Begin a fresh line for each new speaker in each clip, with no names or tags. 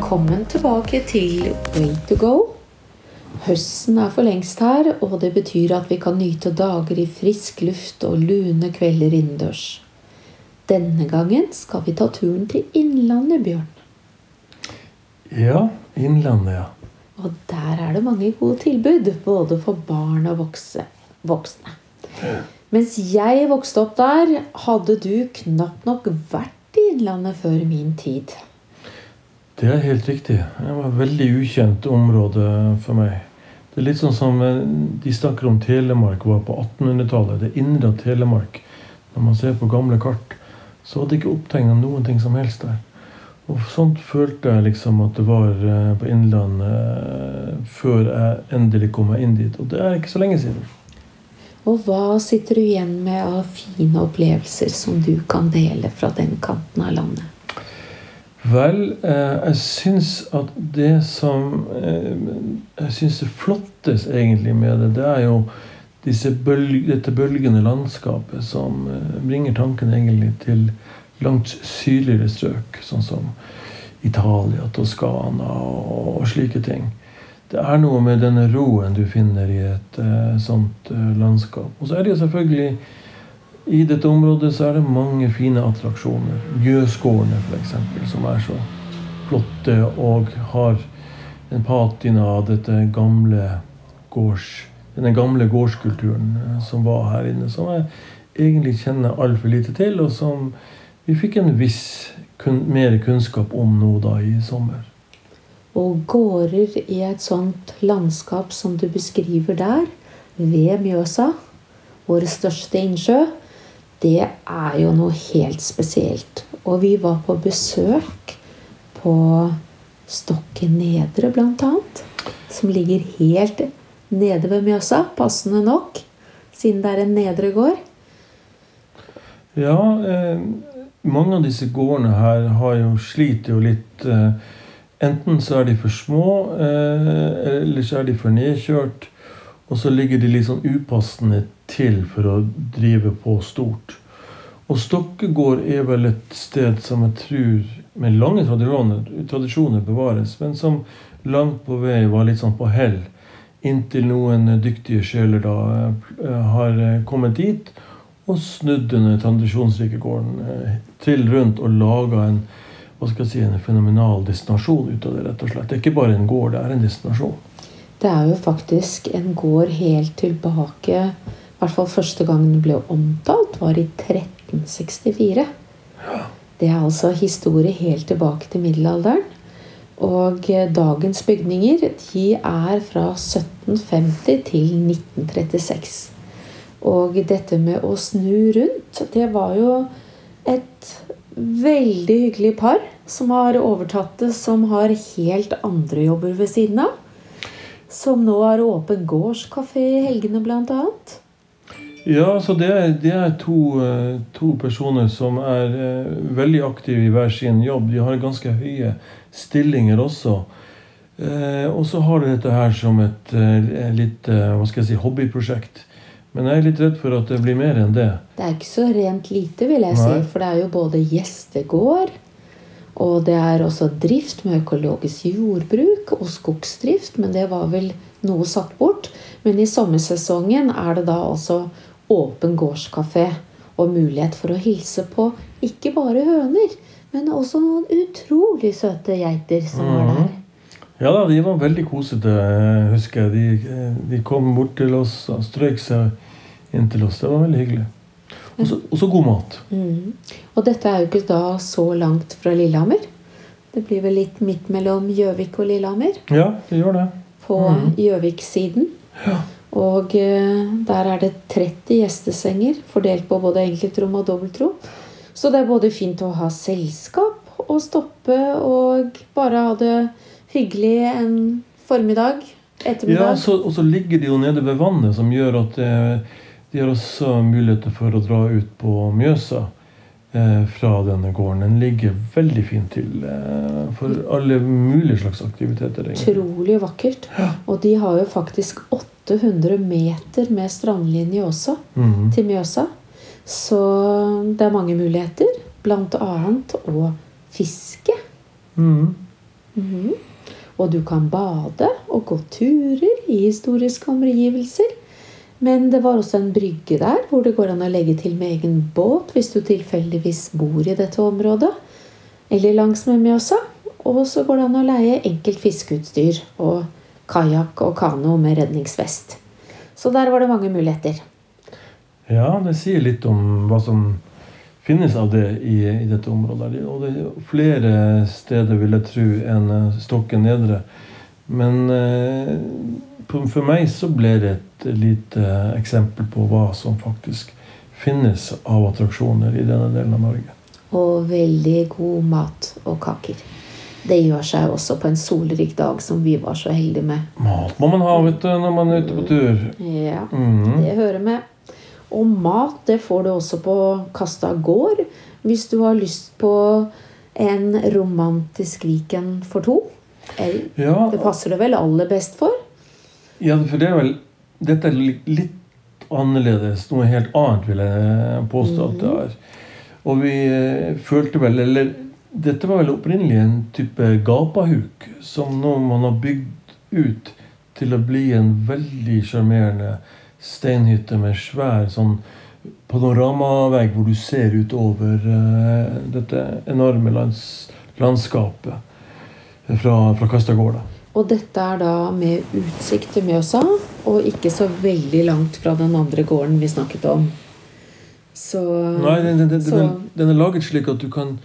Velkommen tilbake til Way to go. Høsten er for lengst her, og det betyr at vi kan nyte dager i frisk luft og lune kvelder innendørs. Denne gangen skal vi ta turen til Innlandet, Bjørn.
Ja, Innlandet, ja.
Og der er det mange gode tilbud, både for barn og vokse, voksne. Mens jeg vokste opp der, hadde du knapt nok vært i Innlandet før min tid.
Det er helt riktig. Det var et veldig ukjent område for meg. Det er litt sånn som eh, de snakker om Telemark var på 1800-tallet. Det indre av Telemark. Når man ser på gamle kart, så var det ikke opptegna noen ting som helst der. Og sånt følte jeg liksom at det var eh, på Innlandet eh, før jeg endelig kom meg inn dit. Og det er ikke så lenge siden.
Og hva sitter du igjen med av fine opplevelser som du kan dele fra den kanten av landet?
Vel, eh, jeg syns at det som eh, Jeg syns det flottes egentlig med det, det er jo bølg, dette bølgende landskapet som eh, bringer tanken egentlig til langt sydligere strøk, sånn som Italia, Toskana og, og slike ting. Det er noe med denne roen du finner i et sånt landskap. Og så er det jo selvfølgelig I dette området så er det mange fine attraksjoner. Mjøsgårdene f.eks., som er så flotte og har en patina av dette gamle gårds, denne gamle gårdskulturen uh, som var her inne. Som jeg egentlig kjenner altfor lite til, og som vi fikk en viss kun, mer kunnskap om nå da i sommer.
Og gårder i et sånt landskap som du beskriver der, ved Mjøsa, vår største innsjø, det er jo noe helt spesielt. Og vi var på besøk på Stokke Nedre, blant annet. Som ligger helt nede ved Mjøsa, passende nok, siden det er en nedre gård.
Ja, eh, mange av disse gårdene her har jo sliter jo litt eh, Enten så er de for små, eh, eller så er de for nedkjørt. Og så ligger de litt sånn upassende til for å drive på stort. Og Stokkegård er vel et sted som jeg tror med lange tradisjoner, tradisjoner bevares, men som langt på vei var litt sånn på hell. Inntil noen dyktige sjeler da eh, har kommet dit og snudd denne tradisjonsrike gården til rundt og laga en hva skal jeg si, en fenomenal destinasjon ut av det. rett og slett. Det er ikke bare en gård, det er en destinasjon.
Det er jo faktisk en gård helt tilbake hvert fall første gang den ble omtalt, var i 1364. Det er altså historie helt tilbake til middelalderen. Og dagens bygninger de er fra 1750 til 1936. Og dette med å snu rundt, det var jo et veldig hyggelig par som har overtatt det, som har helt andre jobber ved siden av. Som nå har åpen gårdskafé i helgene, bl.a.
Ja, så det er, det er to, eh, to, personer som er uh, veldig aktive i hver sin jobb. De har ganske høye stillinger også. Uh, og så har de dette her som et litt hva skal jeg si, hobbyprosjekt. Men jeg er litt redd for at det blir mer enn det.
Det er ikke så rent lite, vil jeg Nei. si. For det er jo både gjestegård, og det er også drift med økologisk jordbruk og skogsdrift. Men det var vel noe satt bort. Men i sommersesongen er det da altså åpen gårdskafé og mulighet for å hilse på ikke bare høner, men også noen utrolig søte geiter som mm. var der.
Ja da, de var veldig kosete, husker jeg. De, de, kom bort til oss og strøk seg inn til oss. Det var veldig hyggelig. Og så god mat.
Mm. Og dette er jo ikke da så langt fra Lillehammer. Det blir vel litt midt mellom Gjøvik og Lillehammer.
Ja, det gjør det.
På mm. Gjøvik-siden. Ja. Og uh, der er det 30 gjestesenger fordelt på både enkeltrom og dobbeltrom. Så det er både fint å ha selskap og stoppe og bare ha det hyggelig en formiddag, ettermiddag.
Ja, så, og så ligger de jo nede ved vannet, som gjør at eh, de har også muligheter for å dra ut på Mjøsa eh, fra denne gården. Den ligger veldig fint til eh, for alle mulige slags aktiviteter.
Utrolig vakkert. Ja. Og de har jo faktisk 800 meter med strandlinje også mm. til Mjøsa. Så det er mange muligheter. Blant annet å fiske. Mm. Mhm. Og du kan bade og gå turer i historiske omgivelser. Men det var også en brygge der hvor det går an å legge til med egen båt hvis du tilfeldigvis bor i dette området. Eller langs med Mjøsa. Og så går det an å leie enkelt fiskeutstyr og kajakk og kano med redningsvest. Så der var det mange muligheter.
Ja, det sier litt om hva som finnes av det i, i dette området. Og det er flere steder, vil jeg tro, enn Stokken nedre. Men eh, for meg så ble det et lite eksempel på hva som faktisk finnes av attraksjoner i denne delen av Norge.
Og veldig god mat og kaker. Det gjør seg også på en solrik dag som vi var så heldige med.
Mat må man ha vet du, når man er ute på tur.
Ja,
mm.
det hører med. Og mat det får du også på Kasta gård hvis du har lyst på en romantisk weekend for to. Eller,
Ja,
Det passer det vel aller best for?
Ja, for det er vel Dette er litt annerledes. Noe helt annet, vil jeg påstå at det er. Og vi eh, følte vel Eller dette var vel opprinnelig en type gapahuk som nå man har bygd ut til å bli en veldig sjarmerende steinhytte med svær sånn panoramavegg hvor du ser utover uh, dette enorme lands, landskapet fra, fra Kastagård.
Og dette er da med utsikt til Mjøsa, og ikke så veldig langt fra den andre gården vi snakket om. Så
Nei, den, den, den,
så-
den, den er laget slik at du kan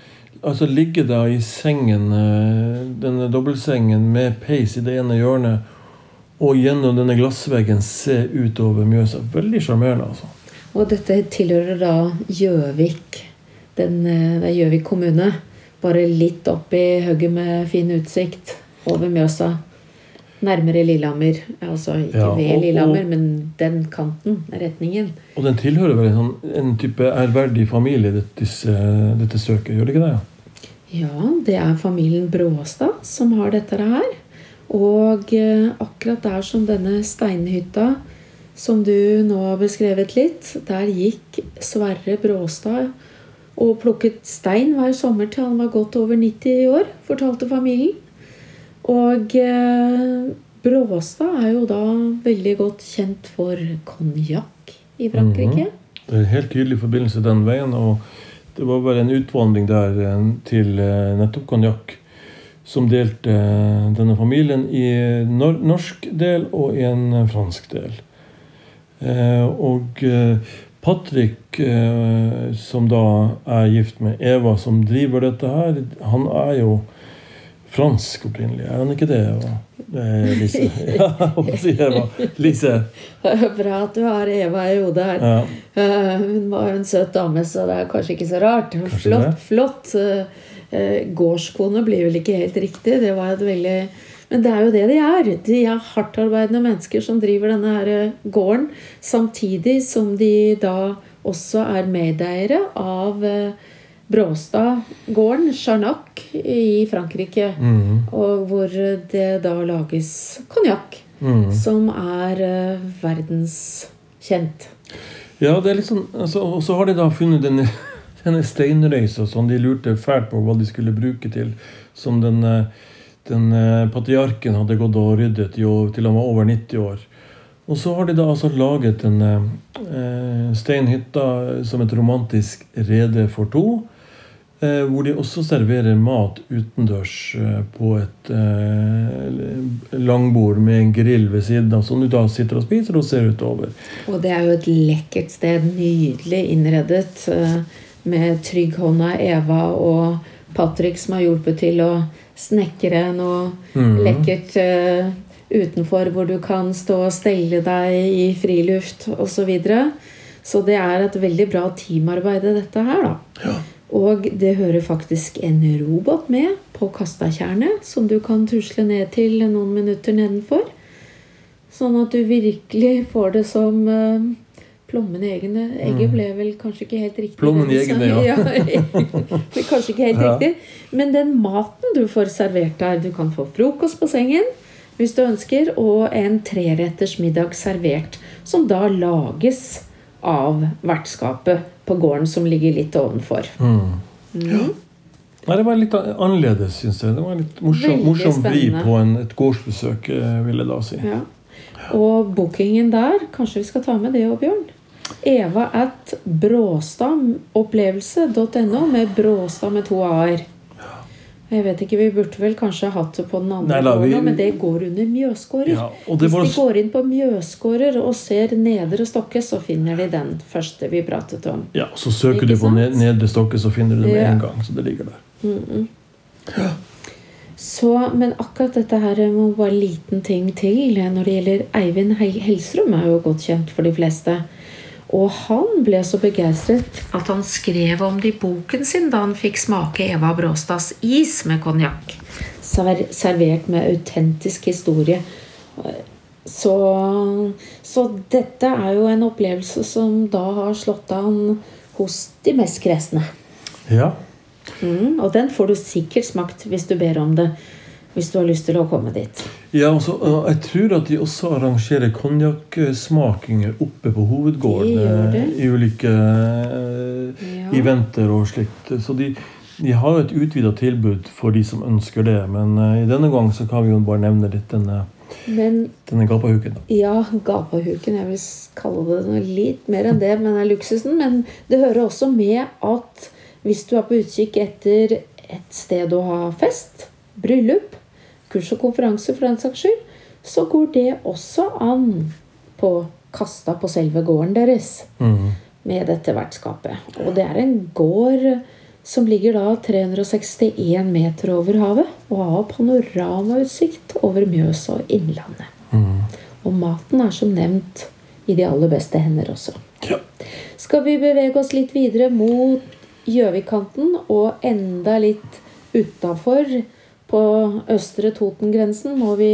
altså ligge da i sengen, eh, denne dobbeltsengen med peis i det ene hjørnet, og gjennom denne glassveggen se utover Mjøsa. Veldig sjarmerende, altså.
Og dette tilhører da Gjøvik. Den, eh, Det er Gjøvik kommune. Bare litt opp i hugget med fin utsikt over Mjøsa. Nærmere Lillehammer. Altså ikke
Ja,
ved
og-
Lillehammer,
og-
men den kanten. Retningen.
Og den tilhører vel en, sånn, en type ærverdig familie, dette, dette strøket, gjør det ikke det?
Ja, det er familien Bråstad som har dette her. Og eh, akkurat der som denne steinhytta som du nå har beskrevet litt, der gikk Sverre Bråstad og plukket stein hver sommer til han var godt over 90 år, fortalte familien. Og eh, Bråstad er jo da veldig godt kjent for konjakk i Frankrike.
Det er en helt tydelig forbindelse den veien, og det var bare en utvandring der eh, til eh, nettopp konjakk som delte denne familien i nor norsk del og i en fransk del. Og Patrick, som da er gift med Eva, som driver dette her, han er jo fransk opprinnelig, er han ikke det? Og, Eh, Lise? Ja, hva sier Eva. Lise.
Bra at du har Eva i hodet her.
Ja.
Uh, Hun var jo en søt dame, så det er kanskje ikke så rart.
Kanskje
flott,
det.
flott. Eh, Gårdskone blir vel ikke helt riktig. Det var et veldig Men det er jo det de er. De er hardtarbeidende mennesker som driver denne her gården, samtidig som de da også er medeiere av eh, Bråstad-gården, Charnac, i Frankrike.
Mm,
Og hvor det da lages konjakk,
mm.
som er uh, verdenskjent.
Ja, det er litt sånn altså, Og så har de da funnet denne, denne steinrøysa som de lurte fælt på hva de skulle bruke til. Som den, eh, den eh, patriarken hadde gått og ryddet i til han var over 90 år. Og så har de da altså laget en eh, steinhytte som et romantisk rede for to. Eh, hvor de også serverer mat utendørs eh, på et eh, langbord med en grill ved siden av, som du da sitter og spiser og ser utover.
Og det er jo et lekkert sted. Nydelig innredet. Med trygghånda Eva og Patrick som har hjulpet til å snekre noe
mm.
lekkert utenfor, hvor du kan stå og stelle deg i friluft osv. Så, videre. så det er et veldig bra teamarbeid, dette her, da. Og det hører faktisk en robot med på Kastakjernet, som du kan tusle ned til noen minutter nedenfor. Sånn at du virkelig får det som uh, plommen i eggene. Egget ble vel kanskje ikke helt riktig.
Plommen i eggene, ja.
ble kanskje ikke helt
Ja.
riktig. Men den maten du får servert der Du kan få frokost på sengen hvis du ønsker, og en treretters middag servert. Som da lages av vertskapet på gården som ligger litt ovenfor.
Mm.
Mm.
Nei, Det var litt annerledes, syns jeg. Det var litt morsom, morsom vri på en, et gårdsbesøk, eh, vil jeg da si.
Ja. Og bookingen der, kanskje vi skal ta med det òg, Bjørn? Eva at bråstamopplevelse.no med Bråstad med to a-er. Jeg vet ikke, Vi burde vel kanskje hatt det på den andre
Nei vi-
men det går under Mjøsgårder.
Ja,
Hvis de også... går inn på Mjøsgårder og ser Nedre Stokke, så finner de den første vi pratet om.
Ja, Så søker du på
sant?
Nedre Stokke, så finner du det med
Ja.
en gang. Så det ligger der.
Så, Men akkurat dette her må bare en liten ting til når det gjelder Eivind Hel- Hellstrøm, er jo godt kjent for de fleste. Og han ble så begeistret at han skrev om det i boken sin da han fikk smake Eva Bråstads is med konjakk. Server- Servert med autentisk historie. Så, så dette er jo en opplevelse som da har slått an hos de mest kresne.
Ja.
Mm, og den får du sikkert smakt hvis du ber om det. Hvis du har lyst til å komme dit.
ja og jeg tror at de også arrangerer konjakksmakinger oppe på hovedgården. I ulike eh,
Ja.
eventer og slikt. Så de, de har jo et utvida tilbud for de som ønsker det. Men eh, i denne gang så kan vi jo bare nevne litt denne,
Men
denne gapahuken. da.
ja, gapahuken Jeg vil kalle det noe litt mer enn det, men det er luksusen. Men det hører også med at hvis du er på utkikk etter et sted å ha fest, bryllup, kurs og konferanse for den saks skyld, så går det også an på kasta på selve gården deres.
mm.
med dette vertskapet. Og det er en gård som ligger da 361 meter over havet og har panoramautsikt over Mjøsa og Innlandet.
Mm.
Og maten er som nevnt i de aller beste hender også.
Ja.
Skal vi bevege oss litt videre mot Gjøvikkanten og enda litt utafor på østre Toten-grensen må vi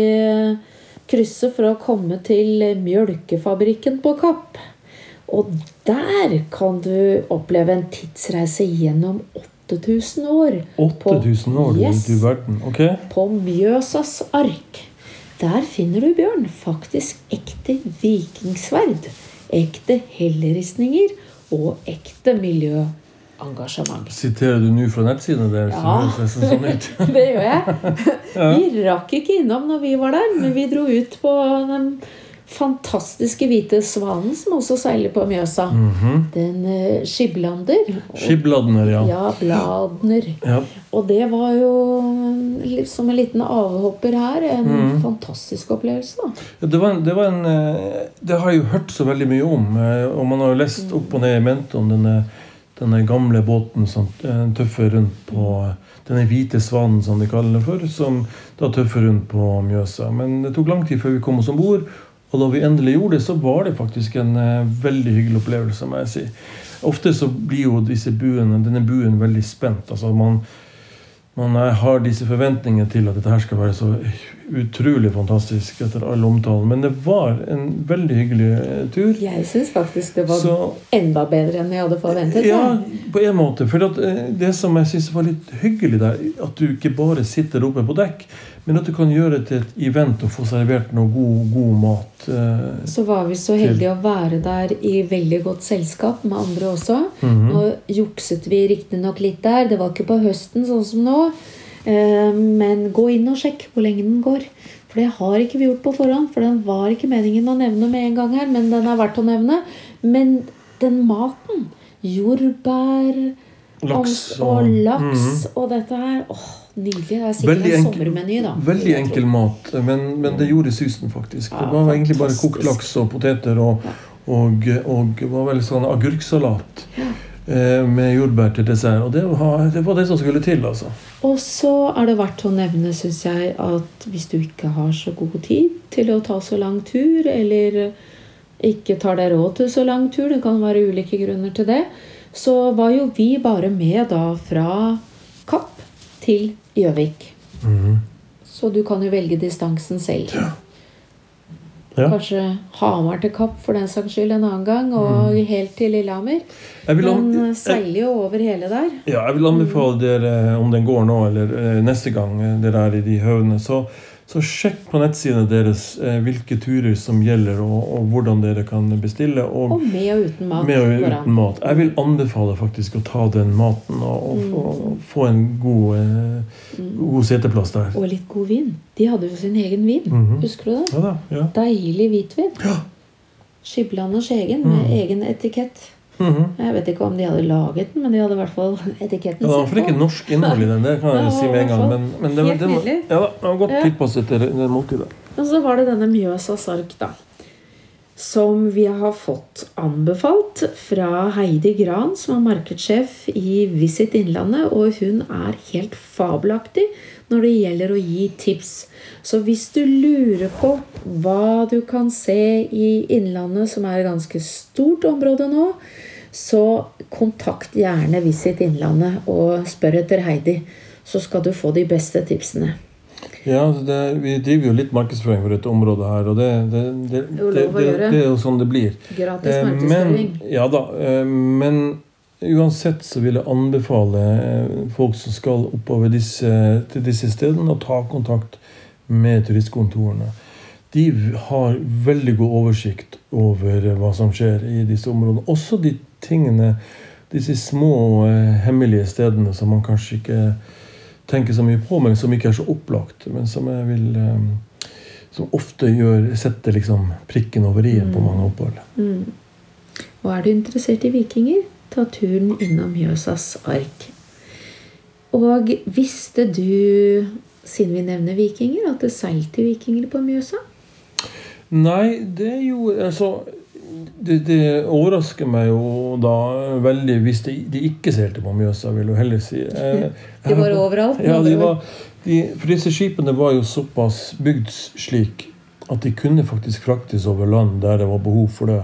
krysse for å komme til Mjølkefabrikken på Kapp. Og der kan du oppleve en tidsreise gjennom 8000 år.
8000 år,
Yes
du verden. Ok?
på Mjøsas ark. Der finner du, Bjørn, faktisk ekte vikingsverd. Ekte helleristninger og ekte miljøengasjement.
Siterer du nå fra nettsidene deres?
Ja.
Det sånn ut.
Det gjør jeg. Vi rakk ikke innom når vi var der, men vi dro ut på den fantastiske hvite svanen som også seiler på Mjøsa.
Mhm.
Den eh, Skiblander.
Skibladner, ja.
Ja, Bladner.
ja.
Og det var jo som en liten avhopper her. En
Mm.
fantastisk opplevelse. da.
Ja, Det, var en, det, var en, eh, det har jeg jo hørt så veldig mye om. eh, Og man har jo lest opp og ned i mente om denne, denne gamle båten som eh, tøffer rundt på Denne hvite svanen, som de kaller det for, som da tøffer rundt på Mjøsa. Men det tok lang tid før vi kom oss om bord. Og da vi endelig gjorde det, så var det faktisk en eh, veldig hyggelig opplevelse. må jeg si. Ofte så blir jo disse buene, denne buen veldig spent. altså man man er- har disse forventningene til at dette her skal være så utrolig fantastisk etter all omtalen. Men det var en veldig hyggelig eh, tur.
Jeg syns faktisk det var
Så
enda bedre enn jeg hadde forventet.
ja, på en måte. For eh, det som jeg syns var litt hyggelig der, at du ikke bare sitter oppe på dekk, men at du kan gjøre det til et event og få servert noe god, god mat. eh,
Så var vi så heldige å være der i veldig godt selskap med andre også.
Mhm.
Nå jukset vi riktignok litt der. Det var ikke på høsten sånn som nå. Eh, Men gå inn og sjekk hvor lenge den går. For det har ikke vi gjort på forhånd. For den var ikke meningen å nevne med en gang her, men den er verdt å nevne. Men den maten Jordbær
Laks
og, og laks
-hmm.
og dette her åh, Nydelig. Det er sikkert en sommermeny, da.
veldig enkel mat, men, men det gjorde susen, faktisk.
Ja,
det var egentlig bare kokt laks og poteter og, og, og var vel sånn agurksalat eh, med jordbær til dessert. Og det var, det var det som skulle til, altså.
Og så er det verdt å nevne, syns jeg, at hvis du ikke har så god tid til å ta så lang tur, eller ikke tar deg råd til så lang tur, det kan være ulike grunner til det, så var jo vi bare med da fra Kapp til Gjøvik.
Mhm.
Så du kan jo velge distansen selv.
Ja.
Kanskje Hamar til Kapp for den saks skyld en annen gang, og helt til Lillehammer. Den seiler jo over hele der.
ja, jeg vil anbefale dere, om den går nå eller eh, neste gang eh, dere er i de høvene, så, Så sjekk på nettsidene deres eh, hvilke turer som gjelder, og, og hvordan dere kan bestille. Og,
Og med og uten mat.
med og uten mat. Jeg vil anbefale faktisk å ta den maten og, og,
Mm.
og, og få en god, eh, god seteplass der.
Og litt god vin. De hadde jo sin egen vin.
Mhm.
Husker du det?
Ja da. Ja.
Deilig hvitvin.
Ja.
Skiblanders egen, med
Mm.
egen etikett.
Mhm.
Jeg vet ikke om de hadde laget den, men de hadde i hvert fall etiketten
Ja, det var iallfall ikke norsk innhold i den, det kan jeg si med en gang. Men, men det, var- det, var, ja, da, det var godt
Ja.
tilpasset til det måltidet.
Og så var det denne Mjøsa Sark, da. Som vi har fått anbefalt fra Heidi Gran, som er markedssjef i Visit Innlandet. Og hun er helt fabelaktig når det gjelder å gi tips. Så hvis du lurer på hva du kan se i Innlandet, som er et ganske stort område nå, så kontakt gjerne Visit Innlandet og spør etter Heidi. Så skal du få de beste tipsene.
Ja, altså det, Vi driver jo litt markedsføring for dette området her, og det, det, det,
Det er jo
er sånn det blir.
Gratis
Eh,
markedsføring.
Men, ja da, eh, men uansett så vil jeg anbefale eh, folk som skal oppover disse, til disse stedene, å ta kontakt med turistkontorene. De har veldig god oversikt over hva som skjer i disse områdene. Også de tingene, disse små eh, hemmelige stedene som man kanskje ikke tenker så mye på, men som ikke er så opplagt. Men som jeg vil eh, Som ofte gjør, setter liksom prikken over i-en på mange opphold.
Mm. Og er du interessert i vikinger, ta turen innom Mjøsas ark. Og visste du, siden vi nevner vikinger, at det seilte vikinger på Mjøsa?
Nei, det gjorde Altså det, det overrasker meg jo da veldig hvis de, de ikke seilte på Mjøsa, vil jeg heller si. Eh,
De var overalt.
Ja, de var, de, for disse skipene var jo såpass bygd slik at de kunne faktisk fraktes over land der det var behov for det.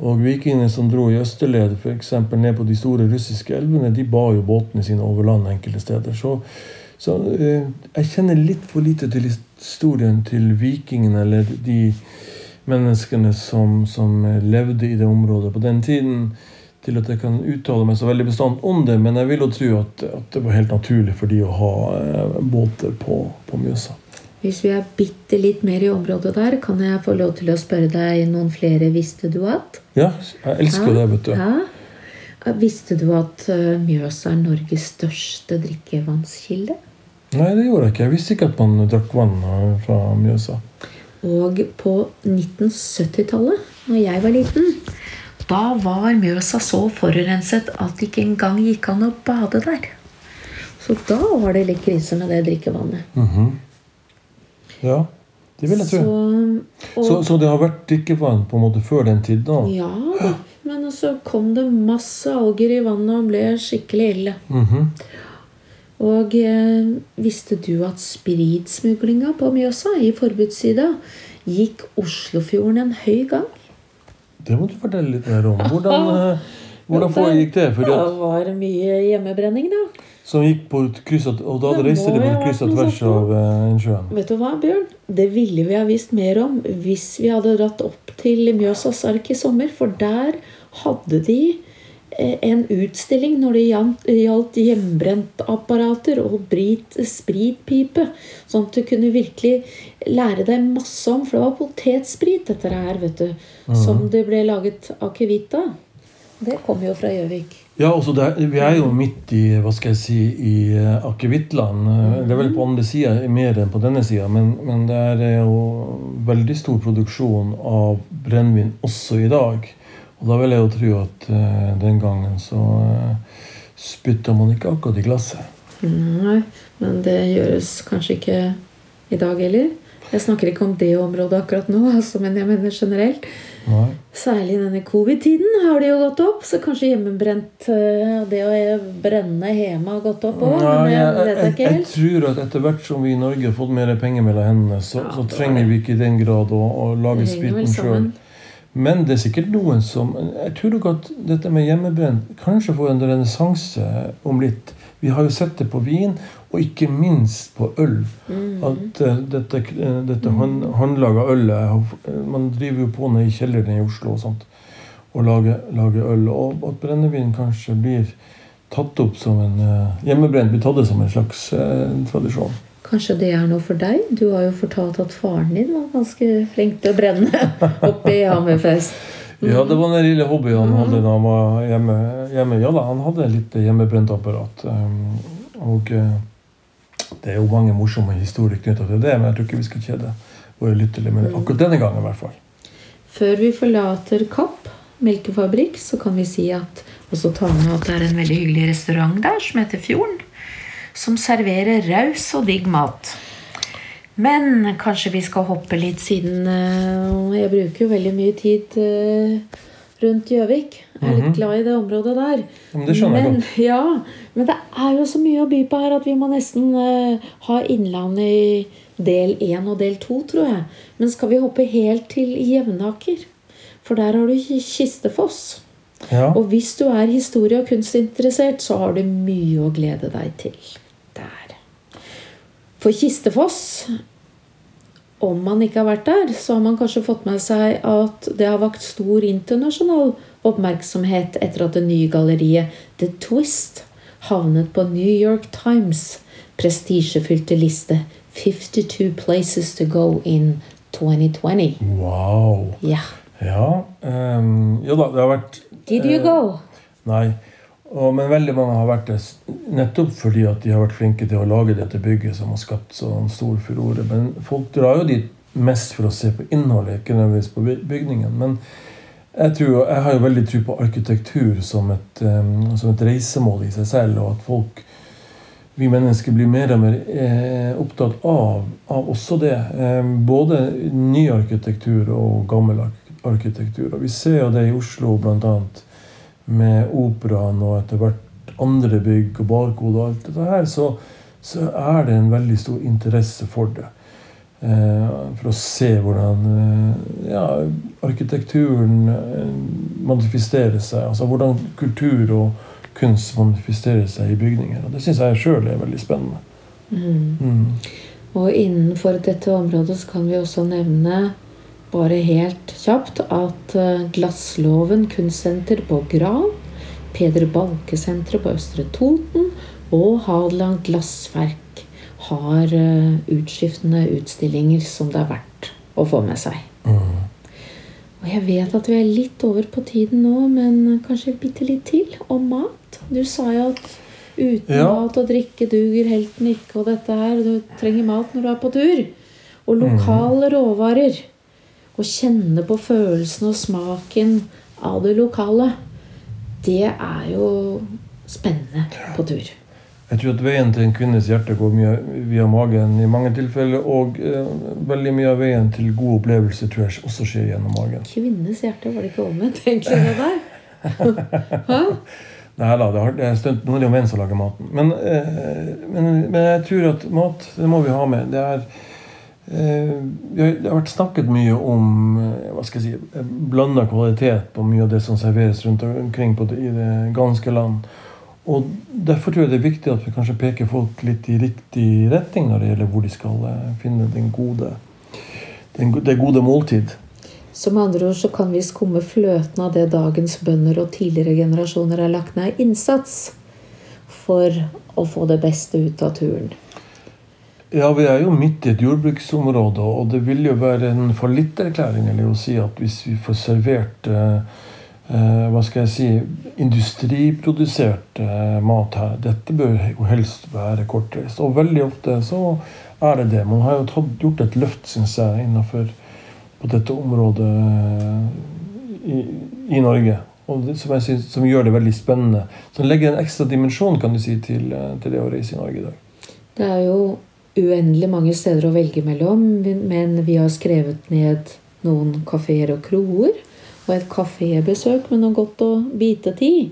Og vikingene som dro i østerled, f.eks. ned på de store russiske elvene, de ba jo båtene sine over land enkelte steder. Så, så eh, jeg kjenner litt for lite til historien til vikingene, eller de menneskene som, som levde i det området på den tiden, til at jeg kan uttale meg så veldig bestandt om det. Men jeg vil jo tro at, at det var helt naturlig for de å ha eh, båter på, på Mjøsa.
Hvis vi er bitte litt mer i området der, kan jeg få lov til å spørre deg noen flere visste du at?
Ja, jeg elsker ja, det, vet du.
Ja. Visste du at eh, Mjøsa er Norges største drikkevannskilde?
Nei, det gjorde jeg ikke. Jeg visste ikke at man drakk vann eh, fra Mjøsa.
Og på 1970-tallet, når jeg var liten, da var Mjøsa så forurenset at det ikke engang gikk an å bade der. Så da var det litt krise med det drikkevannet.
Mhm. Ja, det vil jeg tro.
Så,
Så, så det har vært drikkevann på en måte før den tid da?
Ja da. Men så kom det masse alger i vannet og ble skikkelig ille.
Mhm.
Og eh, visste du at spritsmuglinga på Mjøsa, i forbudssida, gikk Oslofjorden en høy gang?
Det må du fortelle litt mer om. Hvordan, eh, hvordan foregikk det? Fordi
Det var mye hjemmebrenning, da.
som gikk på kryss og, og da reiste det på kryss og tvers av innsjøen? sjøen.
Vet du hva, Bjørn? Det ville vi ha visst mer om hvis vi hadde dratt opp til Mjøsas ark i sommer. For der hadde de eh, en utstilling når det gjaldt- hjemmebrentapparater og brit, spritpipe. Sånn at du kunne virkelig lære deg masse om. For det var potetsprit, dette her, vet du. Som det ble laget akevitt av. Det kom jo fra Gjøvik.
Ja, også der, Vi er jo midt i hva skal jeg si, i uh, akevittland. Eh, Det er vel på andre sida mer enn på denne sida, men, men det er jo veldig stor produksjon av brennevin også i dag. Og da vil jeg jo tro at uh, den gangen så uh, spytta man ikke akkurat i glasset.
Nei, men det gjøres kanskje ikke i dag heller. Jeg snakker ikke om det området akkurat nå, altså, men jeg mener generelt.
Nei.
Særlig i denne covid-tiden har det jo gått opp, så kanskje hjemmebrent eh, Det å brenne hjemme har gått opp òg,
jeg, jeg,
jeg
jeg tror at etter hvert som vi i Norge har fått mer penger mellom hendene, så,
Ja,
så trenger vi ikke i den grad å, å lage spriten sjøl. Men det er sikkert noen som Jeg tror nok at dette med hjemmebrent kanskje får en renessanse om litt. Vi har jo sett det på vin, og ikke minst på øl.
Mm.
At uh, dette, uh, dette hånd, håndlaga ølet Man driver jo på ned i kjelleren i Oslo og sånt og lager, lager øl. Og at brennevin kanskje blir tatt opp som en uh, Hjemmebrent blir tatt opp som en slags uh, tradisjon.
Kanskje det er noe for deg? Du har jo fortalt at faren din var ganske flink til å brenne oppe i Hammerfest.
Ja, det var den lille hobbyen han hadde da han var hjemme. hjemme. Ja da, han hadde litt hjemmebrent apparat. Um, og uh, det er jo mange morsomme historier knytta til det, men jeg tror ikke vi skal kjede våre lyttere med akkurat denne gangen. i hvert fall.
Før vi forlater Kapp melkefabrikk, så kan vi si at også ta med at det er en veldig hyggelig restaurant der som heter Fjorden. Som serverer raus og digg mat. Men kanskje vi skal hoppe litt, siden uh, jeg bruker jo veldig mye tid uh, rundt Gjøvik. Jeg er litt glad i det området der.
Men det skjønner jeg
men,
godt.
Ja, men det er jo så mye å by på her at vi må nesten uh, ha Innlandet i del 1 og del 2, tror jeg. Men skal vi hoppe helt til Jevnaker? For der har du Kistefoss.
Ja.
Og hvis du er historie- og kunstinteressert, så har du mye å glede deg til der. For Kistefoss, om man ikke har vært der, så har man kanskje fått med seg at det har vakt stor internasjonal oppmerksomhet etter at det nye galleriet The Twist havnet på New York Times prestisjefylte liste 52 Places to Go in 2020.
Wow.
Ja.
Ja, um, ja da, det har vært
Did you
Eh,
go?
Nei. Og, men veldig mange har vært det nettopp fordi at de har vært flinke til å lage dette bygget som har skapt sånn stor furore. Men folk drar jo dit mest for å se på innholdet, ikke nødvendigvis på bygningen. Men jeg, tror, jeg har jo veldig tro på arkitektur som et, um, som et reisemål i seg selv, og at folk vi mennesker blir mer og mer eh, opptatt av, av også det. Eh, både ny arkitektur og gammel ark arkitektur. Og vi ser jo det i Oslo bl.a. med operaen og etter hvert andre bygg og barkode og alt dette her, så, så er det en veldig stor interesse for det. Eh, for å se hvordan eh, ja, arkitekturen eh, manifesterer seg. Altså hvordan kultur og kunst manifesterer seg i bygninger. Og det syns jeg sjøl er veldig spennende.
Mm.
Mm.
Og innenfor dette området så kan vi også nevne bare helt kjapt at eh, Glassloven kunstsenter på Gran, Peder Balke-senteret på Østre Toten og Hadeland Glassverk har eh, utskiftende utstillinger som det er verdt å få med seg.
Mm.
Og jeg vet at vi er litt over på tiden nå, men kanskje bitte litt til om mat. Du sa jo at uten
Ja.
mat og drikke duger helten ikke, og dette her. Du trenger mat når du er på tur. Og lokale råvarer. Å kjenne på følelsen og smaken av det lokale. Det er jo spennende på tur.
Jeg tror at veien til en kvinnes hjerte går mye via magen i mange tilfeller. Og eh, veldig mye av veien til god opplevelse tror jeg også skjer gjennom magen.
Kvinnes hjerte, var det ikke omvendt egentlig det der?
Nei da, det, er stunt, nå er det jo menn som lager maten. Men, eh, men, men jeg tror at mat, det må vi ha med. Det er Det har vært snakket mye om eh, hva skal jeg si, blanda kvalitet på mye av det som serveres rundt omkring på det, i det ganske land. Og Derfor tror jeg det er viktig at vi kanskje peker folk litt i riktig retning når det gjelder hvor de skal eh, finne den gode, den, det gode måltid.
Med andre ord så kan vi skumme fløten av det dagens bønder og tidligere generasjoner har lagt ned innsats for å få det beste ut av turen.
Ja, vi er jo midt i et jordbruksområde, og det vil jo være en fallitterklæring eller å si at hvis vi får servert eh, eh, hva skal jeg si, industriprodusert eh, mat her Dette bør jo helst være kortreist. Og veldig ofte så er det det. Man har jo tatt, gjort et løft, syns jeg, innenfor på dette området eh, i, i Norge. Og det, som, jeg synes, som gjør det veldig spennende. Som legger en ekstra dimensjon kan du si, til, eh, til det å reise i Norge i dag.
Det er jo uendelig mange steder å velge mellom, men vi har skrevet ned noen kafeer og kroer. Og et kafébesøk med noe godt å bite til.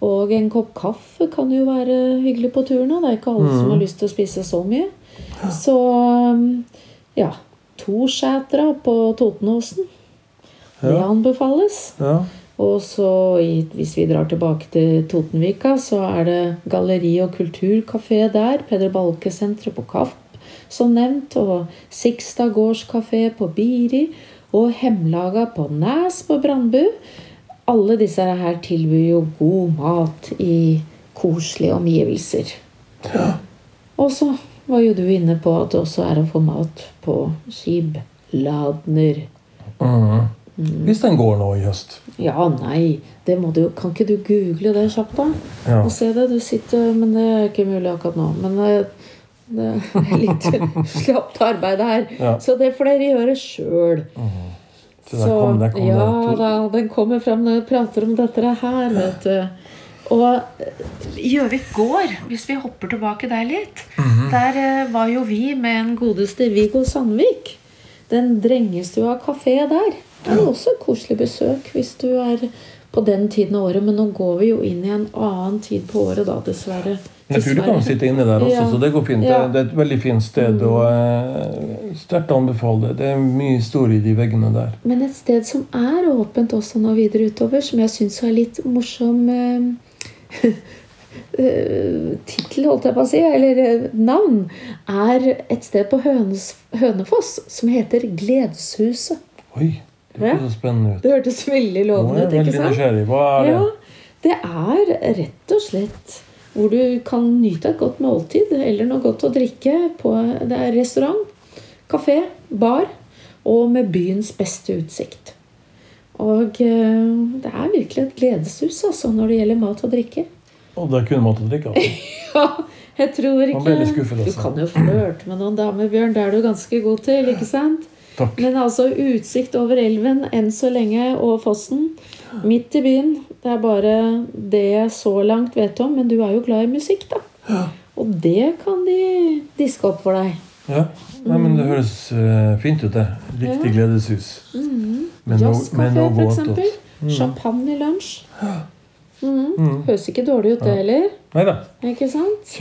Og en kopp kaffe kan jo være hyggelig på turen. Det er ikke alle som har lyst til å spise så mye. Så ja. To skjætra på Totenåsen. Det
Ja.
anbefales.
Ja.
Og så, hvis vi drar tilbake til Totenvika, så er det galleri og kulturkafé der. Peder Balke-senteret på Kapp, som nevnt. Og Sikstad gårdskafé på Biri. Og Hemlaga på Næs på Brandbu. Alle disse her tilbyr jo god mat i koselige omgivelser. Ja. Og så var jo du inne på at det også er å få mat på skibladner.
Mhm. Hvis den går nå i høst.
Ja, nei, det må du Kan ikke du google det kjapt, da?
Ja.
Og se det. Du sitter Men det er ikke mulig akkurat nå. Men det, det er litt slapt arbeid her.
Ja.
Så det får dere gjøre sjøl.
Så der kom, der kom
ja da, den kommer frem når vi prater om dette her, vet du. Og eh, Gjøvik gård, hvis vi hopper tilbake der litt Der eh, var jo vi med en godeste Viggo Sandvik. Den drengestua kafé der. Det er også et koselig besøk hvis du er på den tiden av året. Men nå går vi jo inn i en annen tid på året, da, dessverre.
Jeg tror du kan sitte inne der også,
Ja.
så det går fint.
Ja.
Det, er et veldig fint sted, og eh, sterkt anbefale. det. Det er mye historie i de veggene der.
Men et sted som er åpent også nå videre utover, som jeg syns er litt morsom eh, eh, tittel, holdt jeg på å si, eller eh, navn, er et sted på Hønes, Hønefoss som heter Gledshuset.
Oi, det
Ja.
høres så spennende ut.
Det hørtes veldig lovende ut, ikke sant?
nysgjerrig. Hva er det?
Ja, det er rett og slett hvor du kan nyte et godt måltid eller noe godt å drikke. På, det er restaurant, kafé, bar og med byens beste utsikt. Og eh, det er virkelig et gledeshus altså, når det gjelder mat og drikke.
Og det er kun mat og drikke? Altså.
Ja, jeg tror ikke
Man blir litt skuffet,
Du
altså.
kan jo flørte med noen damer, Bjørn. Det er du ganske god til, ikke sant?
Takk.
Men altså utsikt over elven enn så lenge og fossen. Midt i byen. Det er bare det jeg så langt vet om. Men du er jo glad i musikk, da. Og det kan de diske opp for deg.
Ja, Nei, men det høres eh, fint ut, det. Riktig gledeshus. Mm.
Jazzkafé, for
eksempel.
eksempel. Champagne i lunsj. Mm. Høres ikke dårlig ut, det heller.
Nei da.
Ikke sant?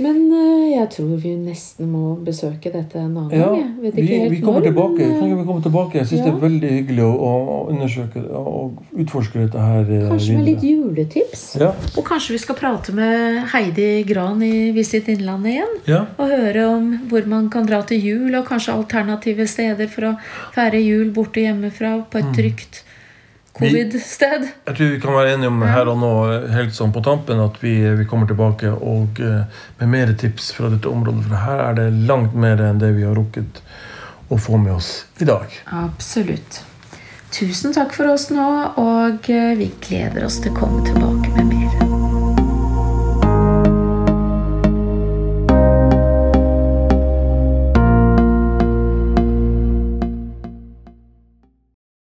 Men eh, jeg tror vi nesten må besøke dette en annen
Ja,
gang. Jeg vet
vi,
ikke
vi kommer
når,
tilbake.
men,
Kan
eh,
vi kommer tilbake? Jeg syns det er veldig hyggelig å, å undersøke og utforske dette her Kanskje
Kanskje med litt juletips?
Ja,
Og kanskje vi skal prate med Heidi Gran i Visit Innlandet igjen?
ja.
Og høre om hvor man kan dra til jul, og kanskje alternative steder for å feire jul borte hjemmefra på et trygt covid-sted.
Jeg tror vi kan være enige om her og nå helt sånn på tampen at vi, vi kommer tilbake og eh, med mer tips fra dette området. For her er det langt mer enn det vi har rukket å få med oss i dag.
Absolutt. Tusen takk for oss nå, og eh, vi gleder oss til å komme tilbake med mer.